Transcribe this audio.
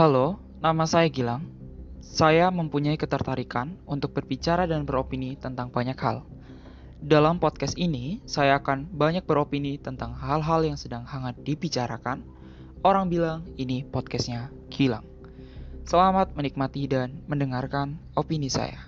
Halo, nama saya Gilang. Saya mempunyai ketertarikan untuk berbicara dan beropini tentang banyak hal. Dalam podcast ini, saya akan banyak beropini tentang hal-hal yang sedang hangat dibicarakan. Orang bilang ini podcastnya Gilang. Selamat menikmati dan mendengarkan opini saya.